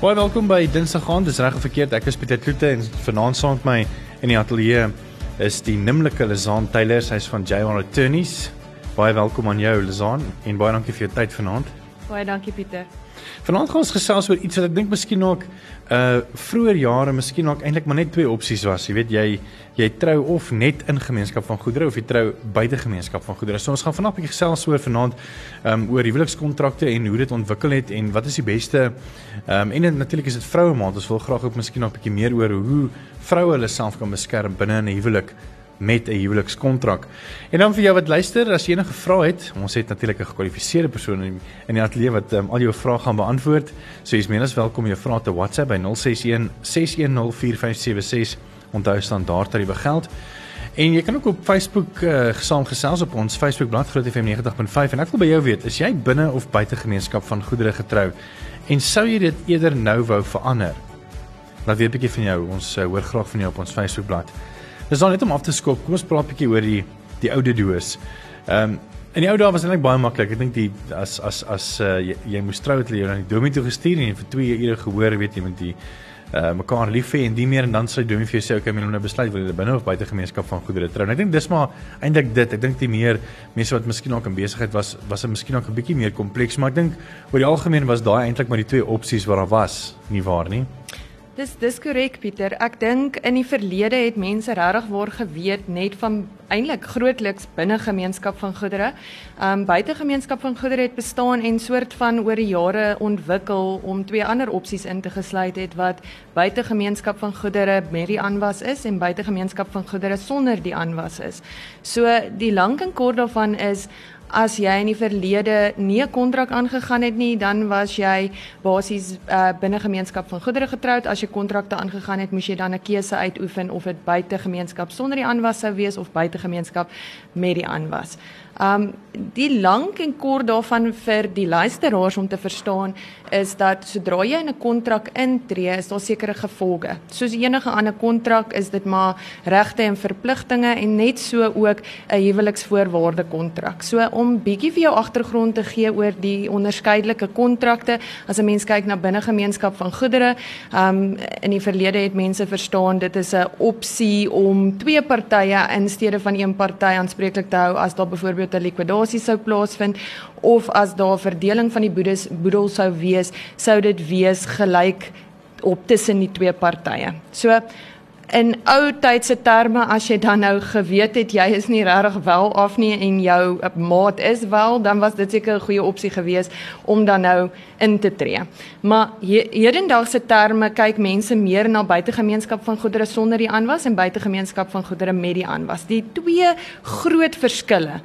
Baie welkom by Dinsdag aand. Dis reg of verkeerd. Ek is Pieter Kloete en vanaand saam met my in die ateljee is die nimmerlike Lizaan Taylor. Sy's van J1 Attorneys. Baie welkom aan jou Lizaan en baie dankie vir jou tyd vanaand. Baie dankie Pieter. Vanaand gaan ons gesels oor iets wat ek dink miskien ook uh vroeër jare miskien ook eintlik maar net twee opsies was. Jy weet jy jy trou of net in gemeenskap van goedere of jy trou buite gemeenskap van goedere. So ons gaan vanaand 'n bietjie gesels oor vanaand um oor huwelikskontrakte en hoe dit ontwikkel het en wat is die beste um en natuurlik is dit vroue maand. Ons wil graag ook miskien nog 'n bietjie meer oor hoe vroue hulle self kan beskerm binne 'n huwelik met 'n huwelikskontrak. En dan vir jou wat luister, as jy enige vrae het, ons het natuurlik 'n gekwalifiseerde persoon in, die ateljee wat um, al jou vrae gaan beantwoord. So jy's menes welkom om jou vrae te WhatsApp by 061 6104576. Onthou standaard tariewe geld. En jy kan ook op Facebook uh, saamgesels op ons Facebook bladsy Groot FM 90.5 en ek wil by jou weet, is jy binne of buite gemeenskap van goedere getrou? En sou jy dit eerder nou wou verander? Laat weet 'n bietjie van jou. Ons uh, hoor graag van jou op ons Facebook bladsy. Dis dan net om af te skop. Kom ons praat 'n bietjie oor die die oude doos. Ehm um, in die ou dae was dit net baie maklik. Ek dink die as as as uh, jy, jy moes trou het jy na die dominee toe gestuur en vir 2 ure gehoor, weet jy, met die uh mekaar lief hê en die meer en dan sê dominee vir jou sê okay, men moet nou besluit wil jy binne of buite gemeenskap van goedere trou. En ek dink dis maar eintlik dit. Ek dink die meer mense wat miskien ook in besigheid was, was dit miskien ook 'n bietjie meer kompleks, maar ek dink oor die algemeen was daai eintlik maar die twee opsies wat daar was, nie waar nie? Dis dis korrek Pieter. Ek dink in die verlede het mense regtig waar geweet net van eintlik grootliks binne gemeenskap van goedere. Um buite gemeenskap van goedere het bestaan en soort van oor die jare ontwikkel om twee ander opsies in te gesluit het wat buite gemeenskap van goedere met die aanwas is en buite gemeenskap van goedere sonder die aanwas is. So die lank en kort daarvan is as jy in die verlede nie 'n kontrak aangegaan het nie, dan was jy basies uh, binne gemeenskap van goedere getroud. As jy kontrakte aangegaan het, moes jy dan 'n keuse uitoefen of dit buite gemeenskap sonder die aanwas sou wees of buite gemeenskap met die aanwas. Um die lank en kort daarvan vir die luisteraars om te verstaan is dat sodra jy in 'n kontrak intree, is daar sekere gevolge. Soos enige ander kontrak is dit maar regte en verpligtinge en net so ook 'n huweliksvoorwaarde kontrak. So om bietjie vir jou agtergrond te gee oor die onderskeidelike kontrakte, as 'n mens kyk na binnegemeenskap van goedere, um in die verlede het mense verstaan dit is 'n opsie om twee partye in steede van een party aanspreeklik te hou as daar byvoorbeeld byvoorbeeld 'n likwidasie sou plaasvind of as daar verdeling van die boedes boedel sou wees, sou dit wees gelyk op tussen die twee partye. So in ou tydse terme as jy dan nou geweet het jy is nie regtig wel af nie en jou maat is wel dan was dit seker 'n goeie opsie geweest om dan nou in te tree. Maar hedendaagse terme kyk mense meer na buitegemeenskap van goedere sonder die aanwas en buitegemeenskap van goedere met die aanwas. Die twee groot verskille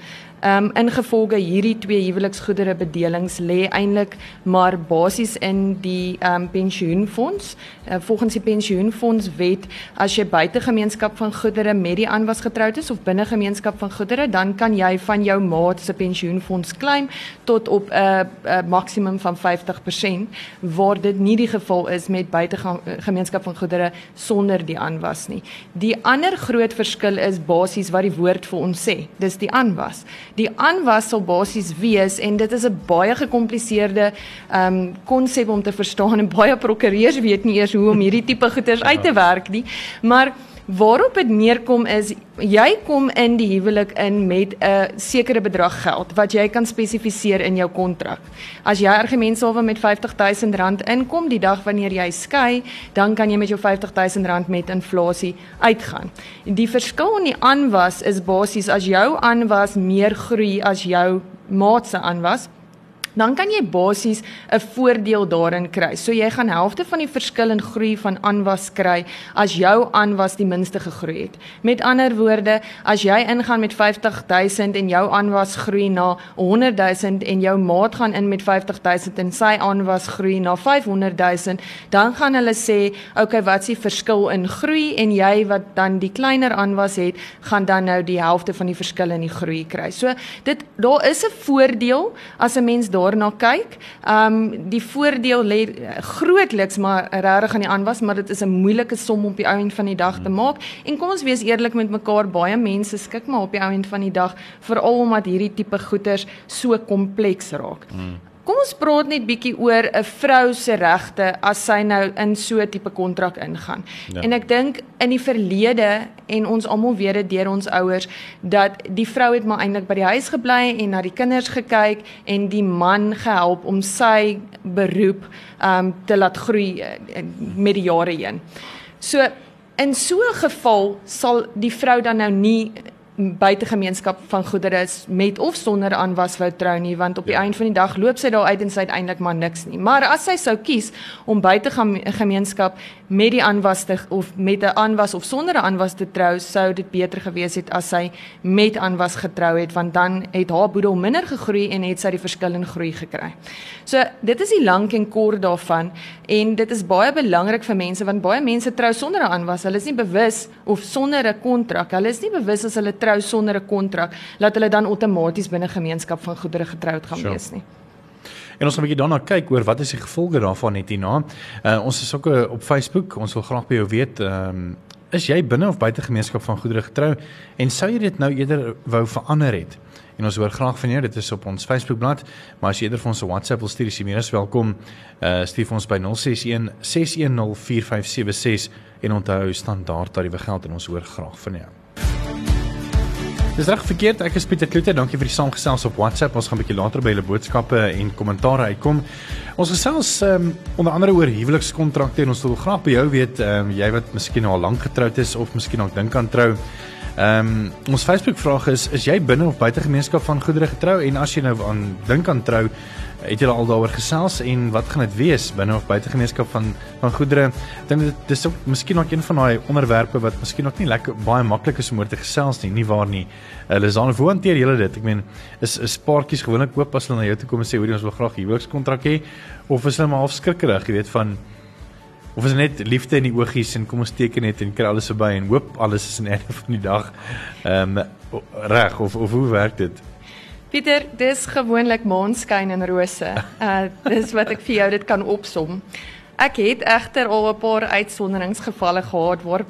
Ehm um, ingevolge hierdie twee huweliksgoedere bedelings lê eintlik maar basies in die ehm um, pensioenfonds. Uh, volgens die pensioenfonds wet as jy buite gemeenskap van goedere met die aanwas getroud is of binne gemeenskap van goedere, dan kan jy van jou maat se pensioenfonds claim tot op 'n uh, uh, maksimum van 50% waar dit nie die geval is met buite gemeenskap van goedere sonder die aanwas nie. Die ander groot verskil is basies wat die woord vir ons sê. Dis die aanwas. Die aanwas sal basies wees en dit is 'n baie gekompliseerde ehm um, konsep om te verstaan en baie prokureurs weet nie eers hoe om hierdie tipe goeders uit te werk nie. Maar Waarop dit neerkom is jy kom in die huwelik in met 'n sekere bedrag geld wat jy kan spesifiseer in jou kontrak. As jy argumentshalwe met R50000 inkom die dag wanneer jy skei, dan kan jy met jou R50000 met inflasie uitgaan. Die verskil in die aanwas is basies as jou aanwas meer groei as jou maat se aanwas, dan kan jy basies 'n voordeel daarin kry. So jy gaan helfte van die verskil in groei van aanwas kry as jou aanwas die minste gegroei het. Met ander woorde, as jy ingaan met 50000 en jou aanwas groei na 100000 en jou maat gaan in met 50000 en sy aanwas groei na 500000, dan gaan hulle sê, "Oké, okay, wat is die verskil in groei?" en jy wat dan die kleiner aanwas het, gaan dan nou die helfte van die verskil in die groei kry. So dit daar is 'n voordeel as 'n mens daar daarna kyk. Ehm um, die voordeel lê grootliks maar regtig aan die aanwas, maar dit is 'n moeilike som op die ou end van die dag te hmm. maak. En kom ons wees eerlik met mekaar, baie mense skik maar op die ou end van die dag veral omdat hierdie tipe goeders so kompleks raak. Hmm. Kom ons praat net bietjie oor 'n vrou se regte as sy nou in so 'n tipe kontrak ingaan. Ja. En ek dink in die verlede en ons almal weet dit deur ons ouers dat die vrou het maar eintlik by die huis gebly en na die kinders gekyk en die man gehelp om sy beroep um te laat groei uh, met die jare heen. So in so 'n geval sal die vrou dan nou nie buitegemeenskap van goedere is met of sonder aanwas wou trou nie want op die ja. einde van die dag loop sy daar uit en sy het eintlik maar niks nie. Maar as sy sou kies om buitegemeenskap met die aanwas te of met 'n aanwas of sonder 'n aanwas te trou, sou dit beter gewees het as sy met aanwas getrou het want dan het haar boedel minder gegroei en het sy die verskil in groei gekry. So dit is die lank en kort daarvan en dit is baie belangrik vir mense want baie mense trou sonder 'n aanwas. Hulle is nie bewus of sonder 'n kontrak. Hulle is nie bewus as hulle trou sonder 'n kontrak, laat hulle dan outomaties binne gemeenskap van goedere getroud gaan sure. wees nie. En ons gaan 'n bietjie daarna kyk oor wat is die gevolge daarvan net hierna. Uh, ons is ook op Facebook. Ons wil graag by jou weet, ehm um, is jy binne of buite gemeenskap van goedere getrou en sou jy dit nou eerder wou verander het? En ons hoor graag van jou. Dit is op ons Facebookblad, maar as jy eerder vir ons 'n WhatsApp wil stuur, is jy meer as welkom. Uh stuur ons by 061 610 4576 en onthou standaard tariewe geld en ons hoor graag van jou. Dis reg verkeerd. Ek is Pieter Kloete. Dankie vir die saamgesels op WhatsApp. Ons gaan 'n bietjie later by julle boodskappe en kommentare uitkom. Ons gesels um, onder andere oor huwelikskontrakte en ons wil graag by jou weet, um, jy wat miskien al lank getroud is of miskien nog dink aan trou. Ehm um, ons Facebook vraag is is jy binne of buite gemeenskap van goedere getrou en as jy nou aan dink aan trou, het julle al daaroor gesels en wat gaan dit wees binne of buite gemeenskap van van goedere? Ek dink dit dis ook miskien ook een van daai onderwerpe wat miskien ook nie lekker baie maklik is om oor te gesels nie, nie waar nie. Hulle is aan hoe hanteer julle dit? Ek meen, is is paartjies gewoonlik oop as hulle na jou toe kom en sê hoor ons wil graag huwelikskontrak hê of is hulle maar half skrikkerig, jy weet van of is net liefde in die oogies en kom ons teken net en kry alles verby en hoop alles is in einde van die dag ehm um, reg of of hoe werk dit? Pieter, dis gewoonlik maanskyn en rose. Uh dis wat ek vir jou dit kan opsom. Ek het egter al 'n paar uitsonderingsgevalle gehad waar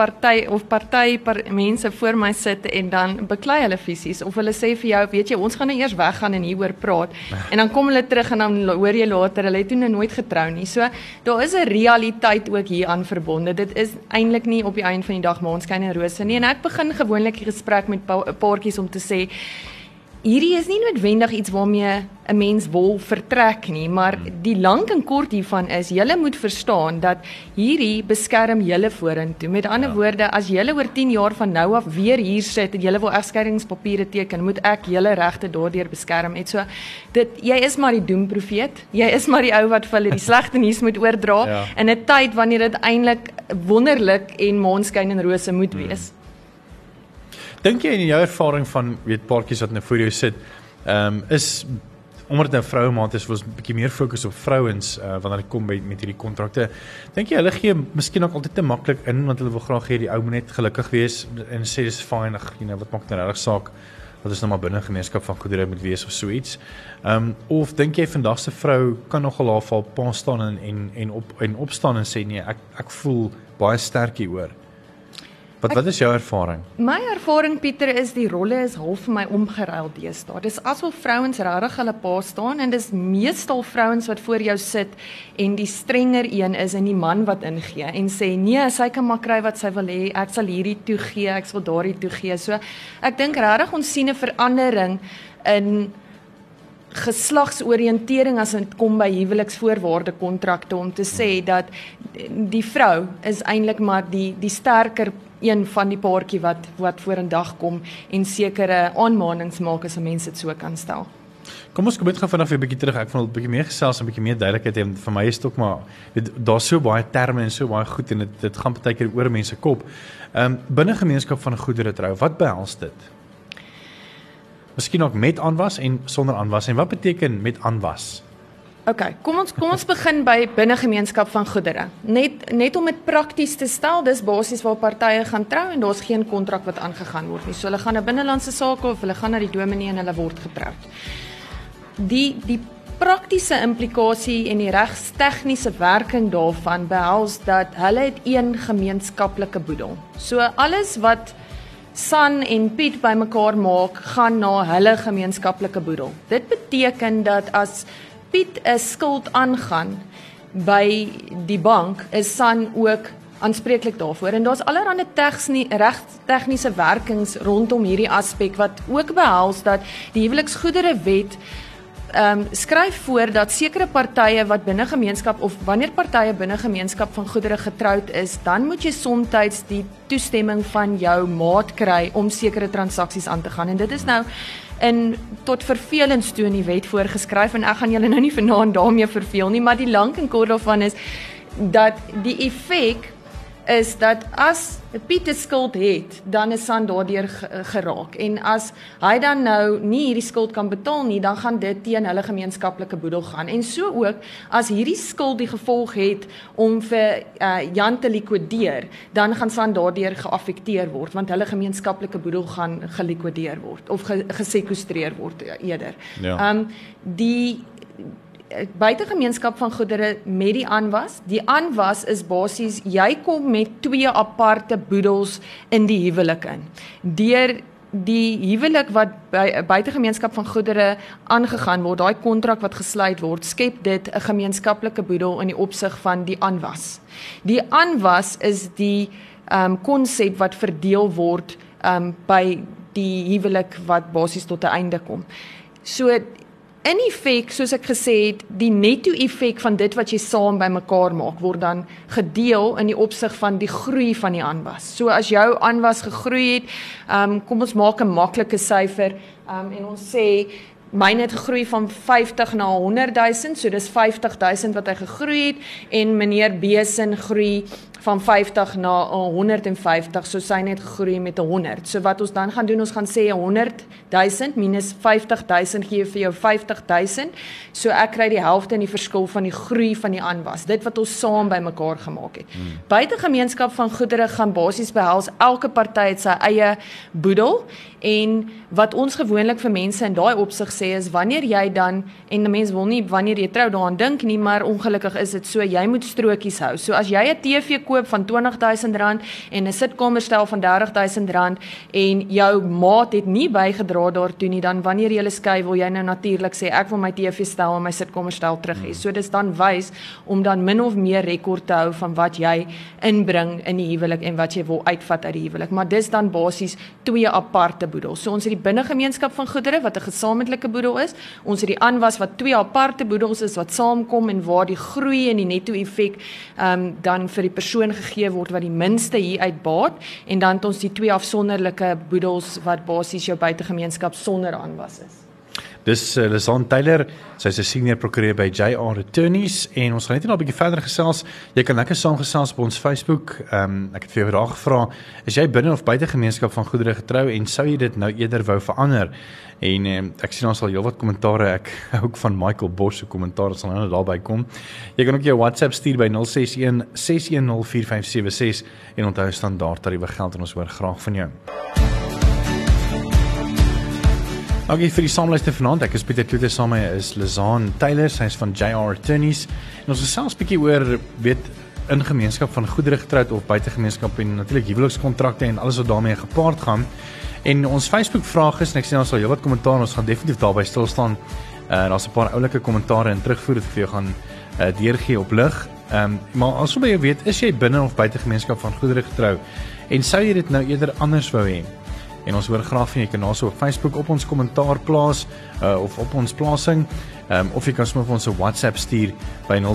party of party par mense voor my sit en dan beklei hulle fisies of hulle sê vir jou, weet jy, ons gaan nou eers weggaan en hieroor praat. En dan kom hulle terug en dan hoor jy later hulle het toe nou nooit getrou nie. So daar is 'n realiteit ook hier aan verbonde. Dit is eintlik nie op die einde van die dag maanskyn en rose nie. En ek begin gewoonlik die gesprek met paartjies om te sê hierdie is nie noodwendig iets waarmee 'n mens wil vertrek nie, maar die lank en kort hiervan is julle moet verstaan dat hierdie beskerm julle vorentoe. Met ander ja. woorde, as julle oor 10 jaar van nou af weer hier sit en julle wil egskeidingspapiere teken, moet ek julle regte daardeur beskerm. Het so dit jy is maar die doemprofeet. Jy is maar die ou wat vir hulle die slegte nuus moet oordra ja. in 'n tyd wanneer dit eintlik wonderlik en maanskyn en rose moet hmm. wees. Hmm. Dink jy in jou ervaring van weet paartjies wat nou voor jou sit, ehm um, is omdat 'n vroue maand is, was 'n bietjie meer fokus op vrouens uh, wanneer dit kom by met hierdie kontrakte. Dink jy hulle gee miskien ook altyd te maklik in want hulle wil graag hê die ou moet net gelukkig wees en sê dis fyn, ag, you know, wat maak dit nou regtig saak? Wat is nou maar binne gemeenskap van goedere moet wees of so iets. Ehm um, of dink jy vandag se vrou kan nogal haar val pa staan en en en op en opstaan en sê nee, ek ek voel baie sterk hieroor. Wat wat is jou ervaring? My ervaring Pieter is die rolle is half vir my omgeruil deesdae. Dis asof vrouens regtig hulle pa staan en dis meestal vrouens wat voor jou sit en die strenger een is en die man wat ingee en sê nee, sy kan maar kry wat sy wil hê. Ek sal hierdie toegee, ek sal daardie toegee. So ek dink regtig ons sien 'n verandering in geslagsoriëntering as dit kom by huweliksvoorwaarde kontrakte om te sê dat die vrou is eintlik maar die die sterker een van die paartjie wat wat vorendag kom en sekere aanmanings maak as 'n mens dit so kan stel. Kom ons kom net gou vanaf weer 'n bietjie terug. Ek wil 'n bietjie meer gesels en 'n bietjie meer duidelikheid hê. Vir my is dit ook maar daar's so baie terme en so baie goed en dit dit gaan baie keer oor mense kop. Ehm um, binne gemeenskap van goedere trou, wat behels dit? Miskien ook met aanwas en sonder aanwas en wat beteken met aanwas? OK, kom ons kom ons begin by binne gemeenskap van goedere. Net net om dit prakties te stel, dis basies waar partye gaan trou en daar's geen kontrak wat aangegaan word nie. So hulle gaan na binnelandse sake of hulle gaan na die dominee en hulle word getroud. Die die praktiese implikasie en die regstegniese werking daarvan behels dat hulle het een gemeenskaplike boedel. So alles wat San en Piet bymekaar maak, gaan na hulle gemeenskaplike boedel. Dit beteken dat as Piet 'n skuld aangaan by die bank, is San ook aanspreeklik daarvoor en daar's allerlei reg tegniese werkings rondom hierdie aspek wat ook behels dat die huweliksgoedere wet ehm um, skryf voor dat sekere partye wat binne gemeenskap of wanneer partye binne gemeenskap van goedere getroud is, dan moet jy soms die toestemming van jou maat kry om sekere transaksies aan te gaan. En dit is nou in tot vervelings toe in die wet voorgeskryf en ek gaan julle nou nie vanaand daarmee verveel nie, maar die lank en kort daarvan is dat die effek is dat as Piet 'n skuld het, dan is San daardeur geraak en as hy dan nou nie hierdie skuld kan betaal nie, dan gaan dit teen hulle gemeenskaplike boedel gaan. En so ook as hierdie skuld die gevolg het om vir uh, Jan te likwideer, dan gaan San daardeur geaffekteer word want hulle gemeenskaplike boedel gaan gelikwideer word of gesekwestreer word eerder. Ja. Ehm um, die buitegemeenskap van goedere met die aanwas. Die aanwas is basies jy kom met twee aparte boedels in die huwelik in. Deur die huwelik wat by 'n buitegemeenskap van goedere aangegaan word, daai kontrak wat gesluit word, skep dit 'n gemeenskaplike boedel in die opsig van die aanwas. Die aanwas is die ehm um, konsep wat verdeel word ehm um, by die huwelik wat basies tot 'n einde kom. So In effek, soos ek gesê het, die netto effek van dit wat jy saam bymekaar maak word dan gedeel in die opsig van die groei van die aanwas. So as jou aanwas gegroei het, um, kom ons maak 'n maklike syfer, um, en ons sê myne het gegroei van 50 na 100 000, so dis 50 000 wat hy gegroei het en meneer Besin groei van 50 na 150, so sy net gegroei met 100. So wat ons dan gaan doen, ons gaan sê 100 000 minus 50 000 gee vir jou 50 000. So ek kry die helfte in die verskil van die groei van die aanwas. Dit wat ons saam bymekaar gemaak het. Hmm. Buitegemeenskap van goedere gaan basies behels elke party het sy eie boedel en wat ons gewoonlik vir mense in daai opsig sê is wanneer jy dan en 'n mens wil nie wanneer jy trou daaraan dink nie, maar ongelukkig is dit so jy moet strokies hou. So as jy 'n TV koop van R20000 en 'n sitkamerstel van R30000 en jou maat het nie bygedra daartoe nie, dan wanneer jy skei wil jy nou natuurlik sê ek wil my TV stel en my sitkamerstel terug hê. So dis dan wys om dan min of meer rekord te hou van wat jy inbring in die huwelik en wat jy wil uitvat uit die huwelik. Maar dis dan basies twee aparte boedels. So ons het die binnegemeenskap van goedere wat 'n gesamentlike boedel is. Ons het die aanwas wat twee aparte boedels is wat saamkom en waar die groei en die netto effek ehm um, dan vir die persoon persoon gegee word wat die minste hier uitbaat en dan het ons die twee afsonderlike boedels wat basies jou buitegemeenskap sonder aanwas is. Dis uh, Lisan Taylor, sy's 'n senior prokureur by JR Attorneys en ons gaan net 'n bietjie verder gesels. Jy kan lekker saamgesels op ons Facebook. Ehm um, ek het vir jou vrae gevra, is jy binne of buite gemeenskap van goedere getrou en sou jy dit nou eerder wou verander? En um, ek sien ons al heelwat kommentare. Ek ook van Michael Bosch se kommentaar sal nou daarby kom. Jy kan ook jou WhatsApp stuur by 061 610 4576 en onthou standaard tariewe geld en ons hoor graag van jou. Okay vir die saamluister vanaand. Ek is Pieter Kloete saam met is Lazan Taylor, sy's van JR Attorneys. En ons gesels 'n bietjie oor weet in gemeenskap van goedere getroud of buite gemeenskap en natuurlik huwelikskontrakte en alles wat daarmee gepaard gaan. En ons Facebook vraag is en ek sien ons sal heelwat kommentaar ons gaan definitief daarby stil staan. Uh daar's 'n paar oulike kommentare en terugvoer wat ek vir jou gaan uh deurgee op lig. Ehm um, maar as jy weet, is jy binne of buite gemeenskap van goedere getrou en sou jy dit nou eerder anders wou hê? en ons hoor graag van jy kan also op Facebook op ons kommentaar plaas uh, of op ons plasing um, of jy kan sommer vir ons 'n WhatsApp stuur by 0616104576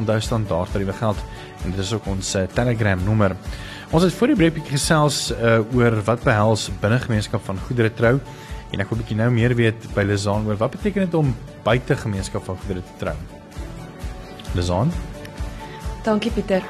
onthou staan daar dat jy geld en dit is ook ons uh, Telegram nommer ons het voor die breek gesels uh, oor wat behels binnegemeenskap van goedere trou. En ek wil 'n bietjie nou meer weet by Lizaan oor wat beteken dit om buite gemeenskap van goedere te trou? Lizaan? Dankie Pieter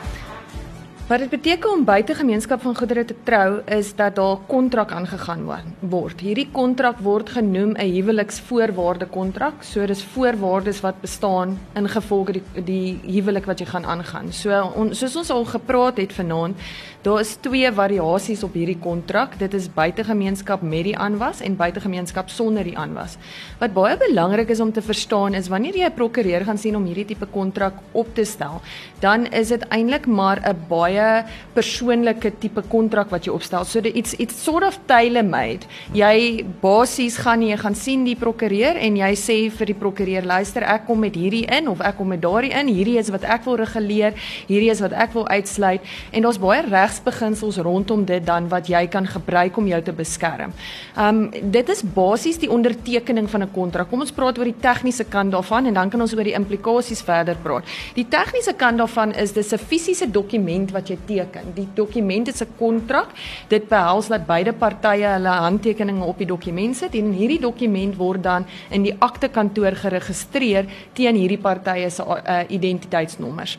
Wat dit beteken om buite gemeenskap van goedere te trou is dat daar 'n kontrak aangegaan word. Hierdie kontrak word genoem 'n huweliksvoorwaarde kontrak. So dis voorwaardes wat bestaan in gevolge die, die huwelik wat jy gaan aangaan. So on, soos ons al gepraat het vanaand, daar is twee variasies op hierdie kontrak. Dit is buite gemeenskap met die aanwas en buite gemeenskap sonder die aanwas. Wat baie belangrik is om te verstaan is wanneer jy 'n prokureur gaan sien om hierdie tipe kontrak op te stel, dan is dit eintlik maar 'n baie baie persoonlike tipe kontrak wat jy opstel. So dit iets iets sort of tailor-made. Jy basies gaan jy gaan sien die prokureur en jy sê vir die prokureur, luister, ek kom met hierdie in of ek kom met daardie in. Hierdie is wat ek wil reguleer, hierdie is wat ek wil uitsluit en daar's baie regsbeginsels rondom dit dan wat jy kan gebruik om jou te beskerm. Um dit is basies die ondertekening van 'n kontrak. Kom ons praat oor die tegniese kant daarvan en dan kan ons oor die implikasies verder praat. Die tegniese kant daarvan is dis 'n fisiese dokument wat jy teken. Die dokument is 'n kontrak. Dit behels dat beide partye hulle handtekeninge op die dokument sit en hierdie dokument word dan in die aktekantoor geregistreer teen hierdie partye se uh, identiteitsnommers.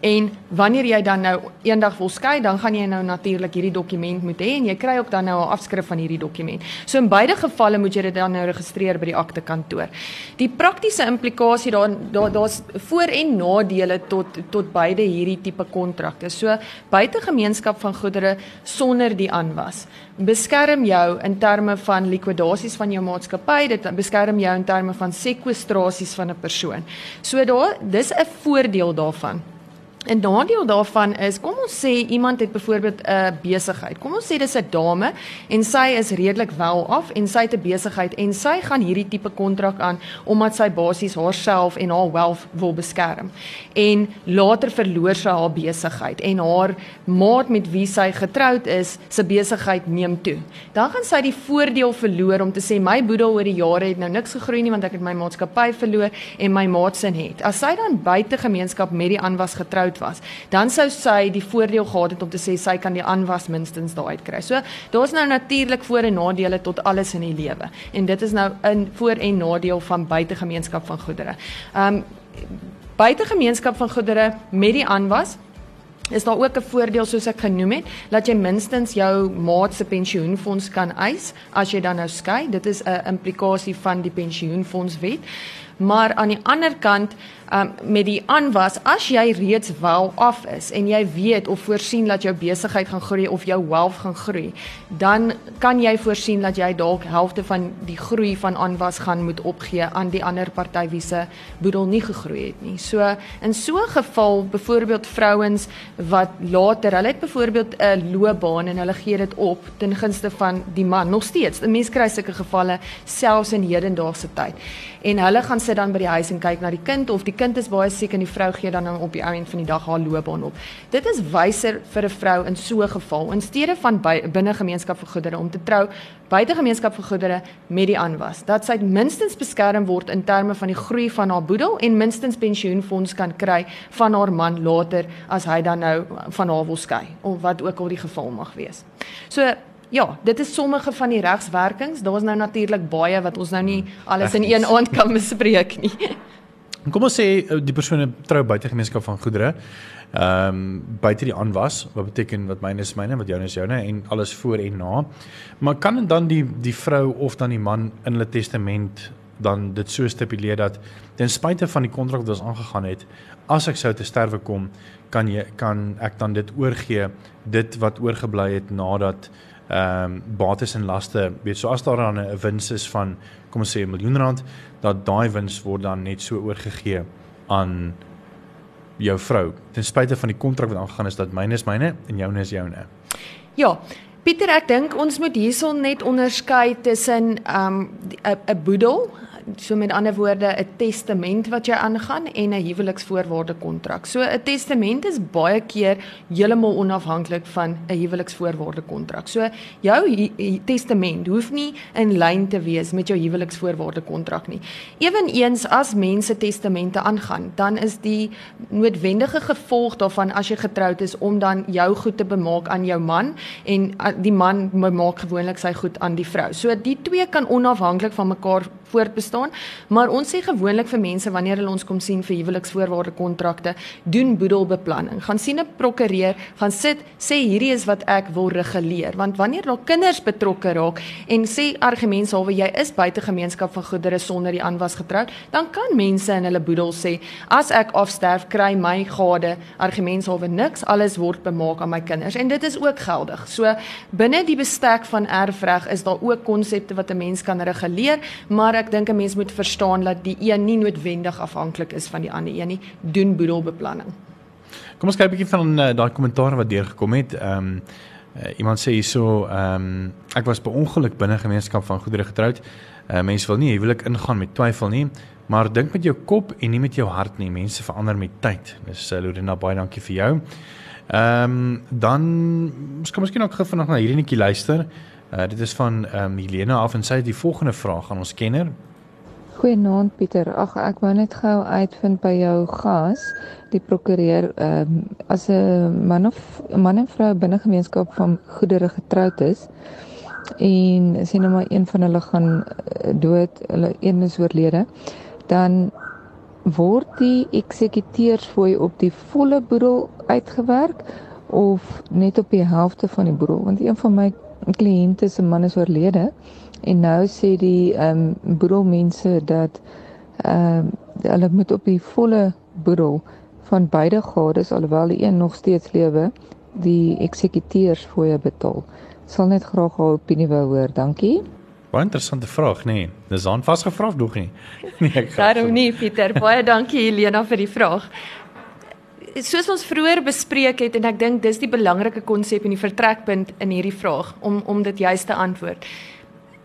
En wanneer jy dan nou eendag wil skei, dan gaan jy nou natuurlik hierdie dokument moet hê en jy kry ook dan nou 'n afskrif van hierdie dokument. So in beide gevalle moet jy dit dan nou registreer by die akte kantoor. Die praktiese implikasie daar daar daar's voor en nadele tot tot beide hierdie tipe kontrakte. So buitegemeenskap van goedere sonder die aanwas beskerm jou in terme van likwidasies van jou maatskappy, dit beskerm jou in terme van sekwestrasies van 'n persoon. So daar dis 'n voordeel daarvan. 'n nadeel daarvan is, kom ons sê iemand het byvoorbeeld 'n besigheid. Kom ons sê dis 'n dame en sy is redelik wel af en sy het 'n besigheid en sy gaan hierdie tipe kontrak aan omdat sy basies haarself en haar wealth wil beskerm. En later verloor sy haar besigheid en haar maat met wie sy getroud is, se besigheid neem toe. Dan gaan sy die voordeel verloor om te sê my boedel oor die jare het nou niks gegroei nie want ek het my maatskappy verloor en my maat se het. As sy dan buite gemeenskap met die aanwas getroud was, dan sou sy die voordeel gehad het om te sê sy kan die aanwas minstens daai uitkry. So daar's nou natuurlik voor en nadele tot alles in die lewe. En dit is nou 'n voor en nadeel van buitegemeenskap van goedere. Um buitegemeenskap van goedere met die aanwas is daar ook 'n voordeel soos ek genoem het dat jy minstens jou maat se pensioenfonds kan eis as jy dan nou skei. Dit is 'n implikasie van die pensioenfondswet. Maar aan die ander kant um, met die aanwas as jy reeds wel af is en jy weet of voorsien dat jou besigheid gaan groei of jou wealth gaan groei, dan kan jy voorsien dat jy dalk helfte van die groei van aanwas gaan moet opgee aan die ander party wie se boedel nie gegroei het nie. So in so 'n geval, byvoorbeeld vrouens wat later, hulle het byvoorbeeld 'n loopbaan en hulle gee dit op ten gunste van die man. Nog steeds, 'n mens kry sulke gevalle selfs in hedendaagse tyd. En hulle gaan sit dan by die huis en kyk na die kind of die kind is baie siek en die vrou gee dan op die einde van die dag haar loopbaan op. Dit is wyser vir 'n vrou in so 'n geval in steede van binne gemeenskap vir goedere om te trou buite gemeenskap vir goedere met die aanwas. Dat sy minstens beskerm word in terme van die groei van haar boedel en minstens pensioenfonds kan kry van haar man later as hy dan nou van haar wil skei of wat ook al die geval mag wees. So Ja, dit is sommige van die regswerkings. Daar's nou natuurlik baie wat ons nou nie alles in een aand kan bespreek nie. Kom ons sê eh, die persoon trou buite gemeenskap van goedere. Ehm um, buite die aanwas, wat beteken wat myne is myne, wat joune is joune en alles voor en na. Maar kan dan die die vrou of dan die man in hulle testament dan dit so stipuleer dat ten spyte van die kontrak wat ons aangegaan het, as ek sou te sterwe kom, kan jy kan ek dan dit oorgee dit wat oorgebly het nadat ehm um, bates en laste, weet so as daar dan 'n wins is van kom ons sê 'n miljoen rand, dat daai wins word dan net so oorgegee aan jou vrou. Ten spyte van die kontrak wat aangegaan is dat myne is myne en joune is joune. Ja, Pieter, ek dink ons moet hierson net onderskei tussen ehm, 'n um, 'n boedel so met ander woorde 'n testament wat jy aangaan en 'n huweliksvoorwaarde kontrak. So 'n testament is baie keer heeltemal onafhanklik van 'n huweliksvoorwaarde kontrak. So jou testament hoef nie in lyn te wees met jou huweliksvoorwaarde kontrak nie. Eweneens as mense testamente aangaan, dan is die noodwendige gevolg daarvan as jy getroud is om dan jou goed te bemaak aan jou man en die man bemaak gewoonlik sy goed aan die vrou. So die twee kan onafhanklik van mekaar voortbestaan, maar ons sê gewoonlik vir mense wanneer hulle ons kom sien vir huweliksvoorwaarde kontrakte, doen boedelbeplanning. Gaan sien 'n prokureur, gaan sit, sê hierdie is wat ek wil reguleer, want wanneer daar kinders betrokke raak en sê argumentshalwe jy is buite gemeenskap van goedere sonder die aanwas getroud, dan kan mense in hulle boedel sê as ek afsterf, kry my gade argumentshalwe niks, alles word bemaak aan my kinders en dit is ook geldig. So binne die bestek van erfreg is daar ook konsepte wat 'n mens kan reguleer, maar ek dink 'n moet verstaan dat die een nie noodwendig afhanklik is van die ander een nie. Doen boedelbeplanning. Kom ons kyk 'n bietjie van uh, daai kommentaar wat deurgekom het. Ehm um, uh, iemand sê hierso ehm um, ek was per ongeluk binne gemeenskap van goedere getroud. Uh, mense wil nie huwelik ingaan met twyfel nie, maar dink met jou kop en nie met jou hart nie. Mense verander met tyd. Dis uh, Lorena baie dankie vir jou. Ehm um, dan skam miskien ook gou vanaand na hierdie netjie luister. Uh, dit is van ehm um, Helena af en sy het die volgende vraag aan ons kenner. Goeienaand Pieter. Ag ek wou net gou uitvind by jou gas, die prokureur, ehm um, as 'n man of man en vrou binne gemeenskap van goedere getroud is en sien nou maar een van hulle gaan eh, dood, hulle een is oorlede, dan word die eksekuteursfooi op die volle boedel uitgewerk of net op die helfte van die boedel want een van my kliënte se man is oorlede En nou sê die ehm um, boedelmense dat ehm um, hulle moet op die volle boedel van beide gades alhoewel die een nog steeds lewe, die eksekuteurs fooie betaal. Sal net graag haar opinie wou hoor. Dankie. Baie interessante vraag, nê. Nee. Dis aan vasgevra nog nie. Nee, ek Daarom nie, Pieter. Baie dankie Helena vir die vraag. Soos ons vroeër bespreek het en ek dink dis die belangrike konsep en die vertrekpunt in hierdie vraag om om dit juist te antwoord.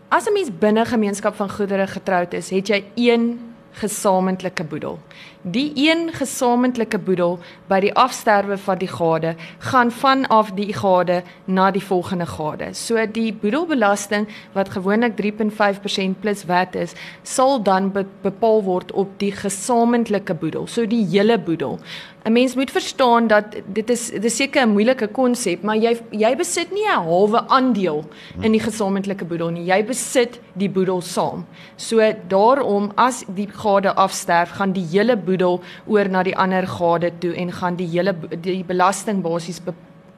As 'n mens binne gemeenskap van goedere getroud is, het jy een gesamentlike boedel. Die een gesamentlike boedel by die afsterwe van die gade gaan vanaf die gade na die volgende gade. So die boedelbelasting wat gewoonlik 3.5% plus wat is, sal dan bepaal word op die gesamentlike boedel, so die hele boedel. 'n Mens moet verstaan dat dit is dis seker 'n moeilike konsep, maar jy jy besit nie 'n halwe aandeel in die gesamentlike boedel nie. Jy besit die boedel saam. So daarom as die gade afsterf, gaan die hele boedel oor na die ander gade toe en gaan die hele die belasting basies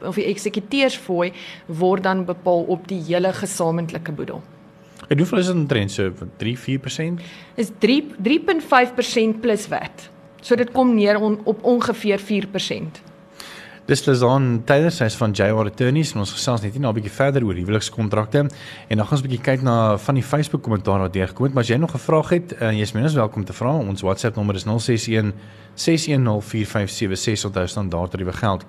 of die eksekuteursfooi word dan bepaal op die hele gesamentlike boedel. En hoeveel is dit omtrent so 3-4%? Is 3 3.5% plus wat. So dit kom neer on, op ongeveer 4%. Dis Lazan Taylor sê van JR Attorneys en ons gesels net nou 'n bietjie verder oor huwelikskontrakte en dan gaan ons 'n bietjie kyk na van die Facebook kommentaar wat deurgekom het, maar as jy nog 'n vraag het, uh, jy is minstens welkom te vra. Ons WhatsApp nommer is 061 6104576 onthou standaard tariewe geld.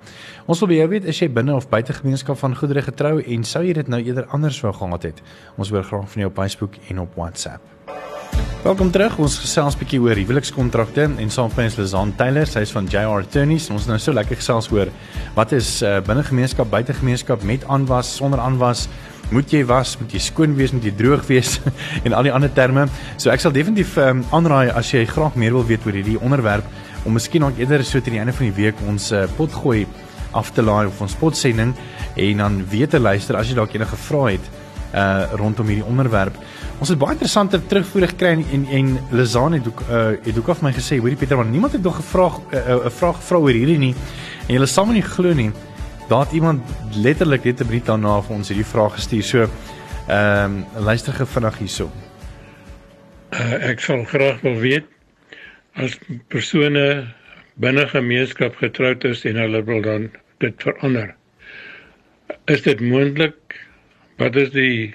Ons wil by jou weet as jy binne of buite gemeenskap van goedere getrou en sou jy dit nou eerder anders wou gehad het. Ons hoor graag van jou op Facebook en op WhatsApp. Welkom terug. Ons gesels 'n bietjie oor huwelikskontrakte en saam met ons Lizan Taylor, sy is van JR Attorneys. Ons nou so lekker gesels oor wat is uh, binne gemeenskap, buite gemeenskap met aanwas, sonder aanwas. Moet jy was, moet jy skoon wees, moet jy droog wees en al die ander terme. So ek sal definitief um, aanraai as jy graag meer wil weet oor hierdie onderwerp om miskien ook eerder so teen die einde van die week ons uh, pot gooi af te laai of ons potsending en dan weer te luister as jy dalk enige vrae het uh rondom hierdie onderwerp. Ons het baie interessante terugvoer gekry en en, en Lizane het ook uh het ook af my gesê, hoorie Pieter, want niemand het nog gevra 'n uh, uh, vraag gevra oor hierdie nie. En jy sal nie glo nie. Daar het iemand letterlik net 'n minuut daarna vir ons hierdie vraag gestuur. So ehm um, luister gou vinnig hierso. Uh, ek sal graag wil weet as persone binne gemeenskap getroud is en hulle wil dan dit verander. Is dit moontlik wat is die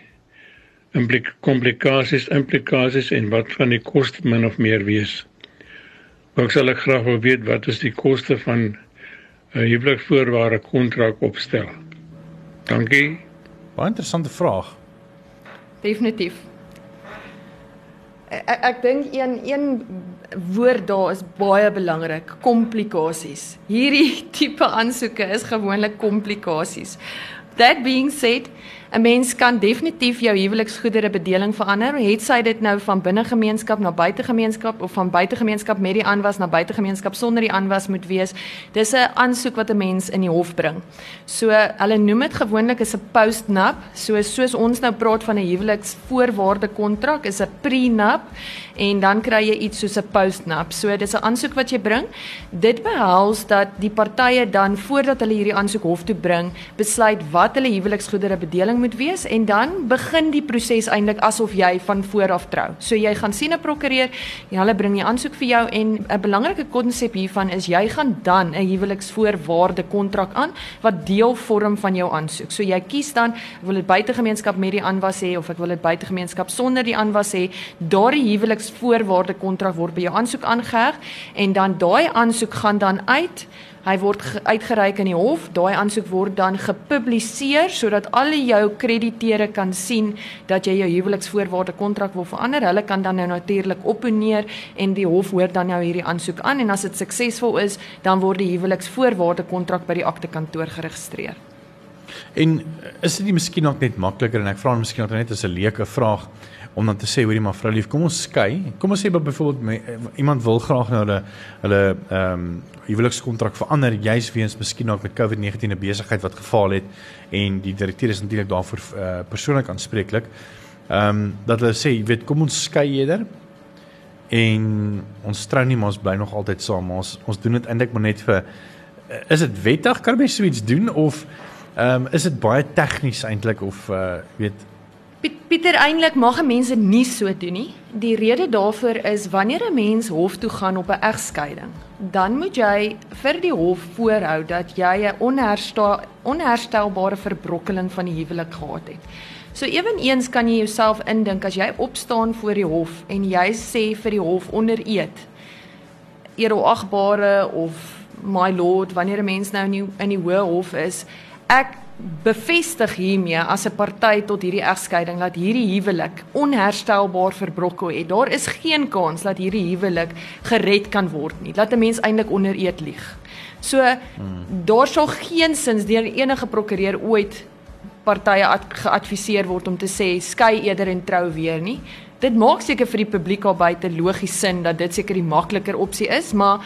implik komplikasies implikasies en wat van die koste min of meer wees. Ook sal ek graag wil weet wat is die koste van 'n huwelikvoorwaarde kontrak opstel. Dankie. Baie interessante vraag. Definitief. Ek ek dink een een woord daar is baie belangrik, komplikasies. Hierdie tipe aansoeke is gewoonlik komplikasies. That being said, 'n mens kan definitief jou huweliksgoedere bedeling verander. Het sy dit nou van binne gemeenskap na buite gemeenskap of van buite gemeenskap met die aanwas na buite gemeenskap sonder die aanwas moet wees. Dis 'n aansoek wat 'n mens in die hof bring. So hulle noem dit gewoonlik 'n post-nup. So soos ons nou praat van 'n huweliksvoorwaarde kontrak is 'n pre-nup en dan kry jy iets soos 'n post-nup. So dis 'n aansoek wat jy bring. Dit behels dat die partye dan voordat hulle hierdie aansoek hof toe bring, besluit wat hulle huweliksgoedere bedeling moet wees en dan begin die proses eintlik asof jy van voor af trou. So jy gaan sien 'n prokureur, hulle bring die aansoek vir jou en 'n belangrike konsep hiervan is jy gaan dan 'n huweliksvoorwaarde kontrak aan wat deel vorm van jou aansoek. So jy kies dan ek wil dit buitegemeenskap met die aanwas hê of ek wil dit buitegemeenskap sonder die aanwas hê. Daardie huweliksvoorwaarde kontrak word by jou aansoek aangeheg en dan daai aansoek gaan dan uit Hy word uitgereik in die hof. Daai aansoek word dan gepubliseer sodat al jou krediteure kan sien dat jy jou huweliksvoorwaarde kontrak wil verander. Hulle kan dan nou natuurlik opponeer en die hof hoor dan nou hierdie aansoek aan en as dit suksesvol is, dan word die huweliksvoorwaarde kontrak by die akte kantoor geregistreer. En is dit nie miskien net makliker en ek vra miskien net as 'n leuke vraag om dan te sê hoorie maar vroulief, kom ons skei. Kom ons sê byvoorbeeld iemand wil graag nou hulle hulle ehm um, huwelikskontrak verander juis weens miskien ook met COVID-19 'n besigheid wat gefaal het en die direkteur is natuurlik daarvoor uh, persoonlik aanspreeklik. Ehm um, dat hulle sê, jy weet, kom ons skei eerder en ons trou nie maar ons bly nog altyd saam. Ons ons doen dit eintlik maar net vir is dit wettig kan mens so iets doen of ehm um, is dit baie tegnies eintlik of uh weet Pieter eintlik mag mense nie so doen nie. Die rede daarvoor is wanneer 'n mens hof toe gaan op 'n egskeiding, dan moet jy vir die hof voorhou dat jy 'n onherstel, onherstelbare verbrokkeling van die huwelik gehad het. So ewenigs kan jy jouself indink as jy opstaan voor die hof en jy sê vir die hof onder eed eeroagbare of my lord wanneer 'n mens nou in die, in die hoë hof is, ek bevestig hiermee as 'n party tot hierdie egskeiding dat hierdie huwelik onherstelbaar verbrokkel het. Daar is geen kans dat hierdie huwelik gered kan word nie. Laat 'n mens eintlik onder eed lieg. So hmm. daar sal geen sins deur enige prokureur ooit partye geadviseer word om te sê skei eerder en trou weer nie. Dit maak seker vir die publiek al buite logies sin dat dit seker die makliker opsie is, maar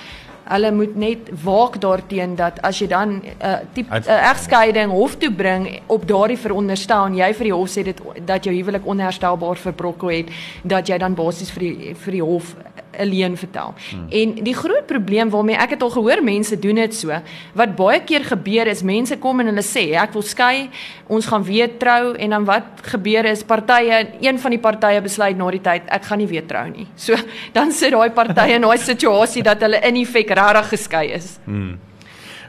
hulle moet net waak daarteen dat as jy dan 'n uh, tipe uh, egskeiding hof toe bring op daardie veronderstel en jy vir die hof sê dit dat jou huwelik onherstelbaar verbrokkel het dat jy dan basies vir die vir die hof alleen vertel. Hmm. En die groot probleem waarmee ek het al gehoor mense doen dit so, wat baie keer gebeur is mense kom en hulle sê ek wil skei, ons gaan weer trou en dan wat gebeur is partye, een van die partye besluit na die tyd ek gaan nie weer trou nie. So dan sit daai partye in daai situasie dat hulle in effek regtig geskei is. Hmm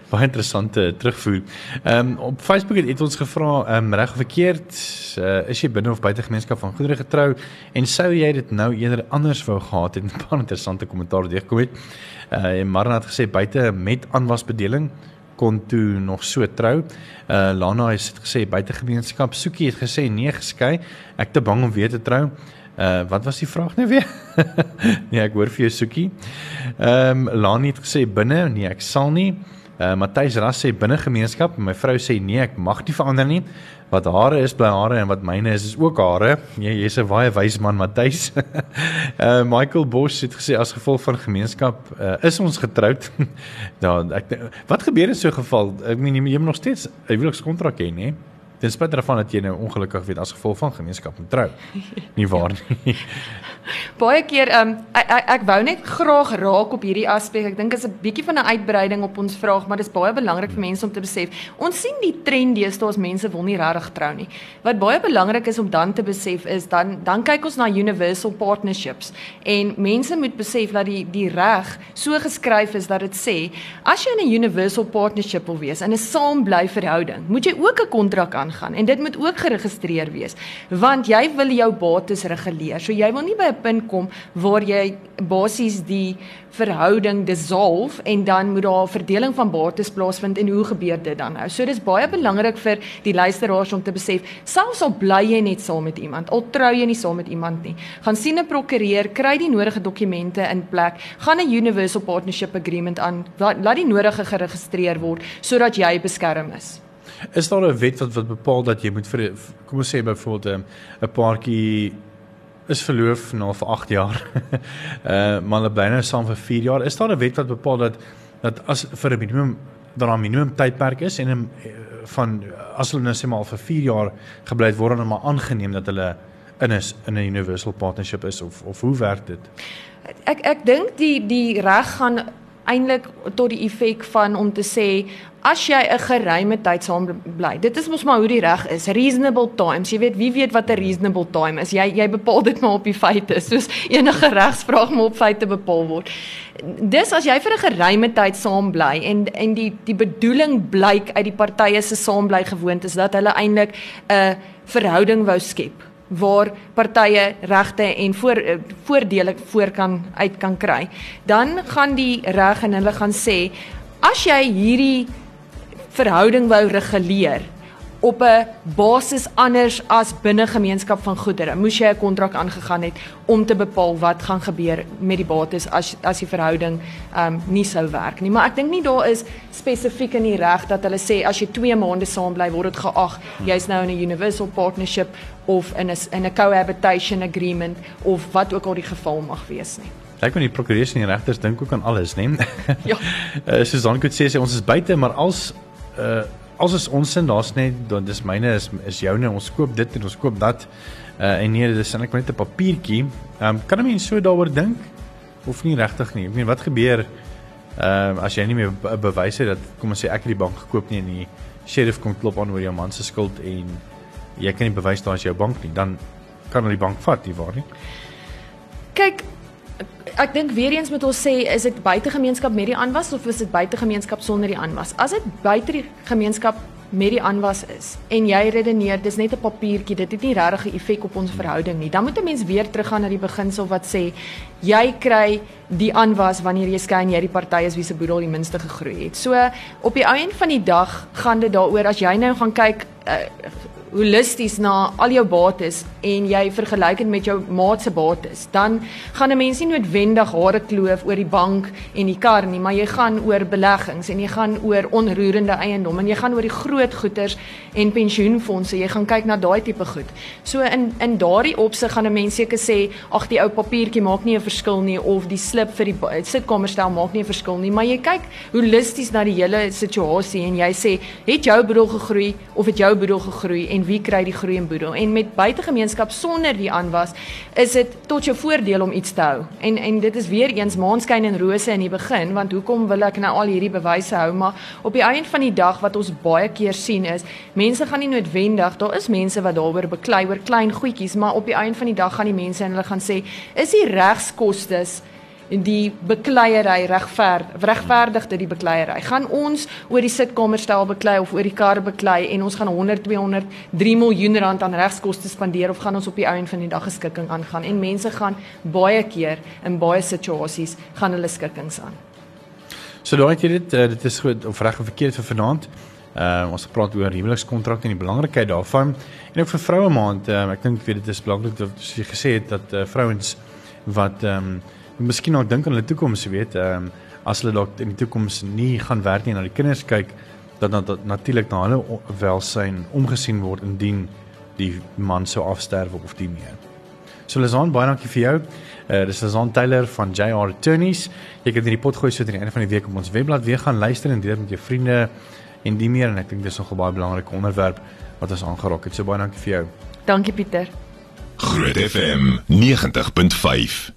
baie interessante terugvoer. Ehm um, op Facebook het, ons gevra ehm um, reg of verkeerd uh, is jy binne of buite gemeenskap van goedere getrou en sou jy dit nou eerder anders wou gehad het? 'n Baie interessante kommentaar wat gekom het. Uh en Marna het gesê buite met aanwasbedeling kon toe nog so trou. Uh Lana het gesê buite gemeenskap. Soekie het gesê nee geskei. Ek te bang om weer te trou. Uh wat was die vraag nou weer? nee, ek hoor vir jou Soekie. Ehm um, Lani het gesê binne, nee, ek sal nie. Uh Matthys Ras sê binne gemeenskap en my vrou sê nee, ek mag nie verander nie. Wat hare is bly hare en wat myne is is ook hare. Nee, jy's 'n baie wys man, Matthys. uh Michael Bosch het gesê as gevolg van gemeenskap uh, is ons getroud. ja, ek wat gebeur in so 'n geval? Ek meen jy moet nog steeds 'n huwelikskontrak hê, nê? Ten spyte daarvan dat jy nou ongelukkig weet as gevolg van gemeenskap moet trou. Nie waar nie. Baie keer um ek, ek ek wou net graag raak op hierdie aspek. Ek dink dit is 'n bietjie van 'n uitbreiding op ons vraag, maar dit is baie belangrik vir mense om te besef. Ons sien die trend deesdae as mense wil nie regtig trou nie. Wat baie belangrik is om dan te besef is dan dan kyk ons na universal partnerships en mense moet besef dat die die reg so geskryf is dat dit sê as jy in 'n universal partnership wil wees in 'n saambly verhouding, moet jy ook 'n kontrak aangaan en dit moet ook geregistreer wees want jy wil jou bates reguleer. So jy wil nie by 'n punt kom waar jy basies die verhouding dissolve en dan moet daar 'n verdeling van bates plaasvind en hoe gebeur dit dan nou? So dis baie belangrik vir die luisteraars om te besef, selfs al bly jy net saam met iemand, al trou jy nie saam met iemand nie, gaan sien 'n prokureur, kry die nodige dokumente in plek, gaan 'n universal partnership agreement aan, laat die nodige geregistreer word sodat jy beskerm is. Is daar 'n wet wat wat bepaal dat jy moet vir kom ons sê byvoorbeeld 'n 'n paartjie is verloof nou vir 8 jaar. uh maar hulle bly nou saam vir 4 jaar. Is daar 'n wet wat bepaal dat dat as vir 'n minimum dan 'n minimum tydperk is en 'n eh, van as hulle nou sê maar vir 4 jaar gebly het word dan maar aangeneem dat hulle in is in 'n universal partnership is of of hoe werk dit? Ek ek dink die die reg gaan eintlik tot die effek van om te sê as jy 'n geruime tyd saam bly. Dit is mos maar hoe die reg is. Reasonable times. Jy weet wie weet wat 'n reasonable time is. Jy jy bepaal dit maar op die feite, soos enige regsvraag maar op feite bepaal word. Dis as jy vir 'n geruime tyd saam bly en en die die bedoeling blyk uit die partye se saambly gewoontes dat hulle eintlik 'n verhouding wou skep waar partye regte en voor eh, voordele voor kan uit kan kry. Dan gaan die reg en hulle gaan sê As jy hierdie verhouding wou reguleer op 'n basis anders as binne gemeenskap van goedere. Moes jy 'n kontrak aangegaan het om te bepaal wat gaan gebeur met die bates as as die verhouding ehm um, nie sou werk nie. Maar ek dink nie daar is spesifiek in die reg dat hulle sê as jy 2 maande saam bly word dit geag jy's nou in 'n universal partnership of in 'n in 'n cohabitation agreement of wat ook al die geval mag wees nie. Ek weet die prokureurs en die regters dink ook aan alles, né? ja. uh, Susan het sê ons is buite, maar als uh as is ons sin daar's net dan dis myne is is joune ons koop dit en ons koop dat uh, en nee dis net net 'n papiertjie. Ehm um, kan 'n mens so daaroor dink of nie regtig nie. Ek meen wat gebeur ehm uh, as jy nie meer bewys het dat kom ons sê ek het die bank gekoop nie en die sheriff kom klop aan oor jou man se skuld en jy kan nie bewys daar is jou bank nie, dan kan hulle die bank vat, nie waar nie? Kyk ek dink weer eens moet ons sê is dit buite gemeenskap met die aanwas of is dit buite gemeenskap sonder die aanwas? As dit buite die gemeenskap met die aanwas is en jy redeneer dis net 'n papiertjie, dit het nie regtig 'n effek op ons verhouding nie. Dan moet 'n mens weer teruggaan na die beginsel wat sê jy kry die aanwas wanneer jy skyn jy die party is wie se boedel die minste gegroei het. So op die ou end van die dag gaan dit daaroor as jy nou gaan kyk uh, holisties na al jou bates en jy vergelyk dit met jou maat se bates, dan gaan 'n mens nie noodwendig hare kloof oor die bank en die kar nie, maar jy gaan oor beleggings en jy gaan oor onroerende eiendom en jy gaan oor die groot goederes en pensioenfonde. Jy gaan kyk na daai tipe goed. So in in daardie opsig gaan 'n mens seker sê, ag die ou papiertjie maak nie 'n verskil nie of die slip vir die sitkamerstel maak nie 'n verskil nie, maar jy kyk holisties na die hele situasie en jy sê, het jou boedel gegroei of het jou boedel gegroei? en wie kry die groei en boedel. En met buitegemeenskap sonder die aanwas is dit tot jou voordeel om iets te hou. En en dit is weer eens maanskyn en rose in die begin want hoekom wil ek nou al hierdie bewyse hou maar op die einde van die dag wat ons baie keer sien is mense gaan nie noodwendig daar is mense wat daaroor beklei oor klein goedjies maar op die einde van die dag gaan die mense en hulle gaan sê is die regskoste die bekleierery regver regverdig dit die bekleierery. Gaan ons oor die sitkamerstel beklei of oor die kar beklei en ons gaan 100 200 3 miljoen rand aan regskoste spandeer of gaan ons op die ouend van die dag geskikking aangaan? En mense gaan baie keer in baie situasies gaan hulle skikkings aan. So daai het jy dit uh, dit is goed of reg of verkeerd vir vanaand. Uh, ons gepraat oor huwelikskontrak en die belangrikheid daarvan. En ook vir vroue maand uh, ek dink weet dit is belangrik dat jy gesê het dat uh, vrouens wat ehm um, miskien ook dink aan hulle toekoms, weet, ehm um, as hulle dalk in die toekoms nie gaan werk nie en na die kinders kyk, dat dan natuurlik na hulle welsyn omgesien word indien die man sou afsterwe of die meer. So Lazan, baie dankie vir jou. Uh dis Lazan Taylor van JR Attorneys. Jy kan hierdie pot gooi so teen die einde van die week op ons webblad weer gaan luister en deel met jou vriende en die meer en ek dink dis nog 'n baie belangrike onderwerp wat ons aangeraak het. So baie dankie vir jou. Dankie Pieter. Groot FM 90.5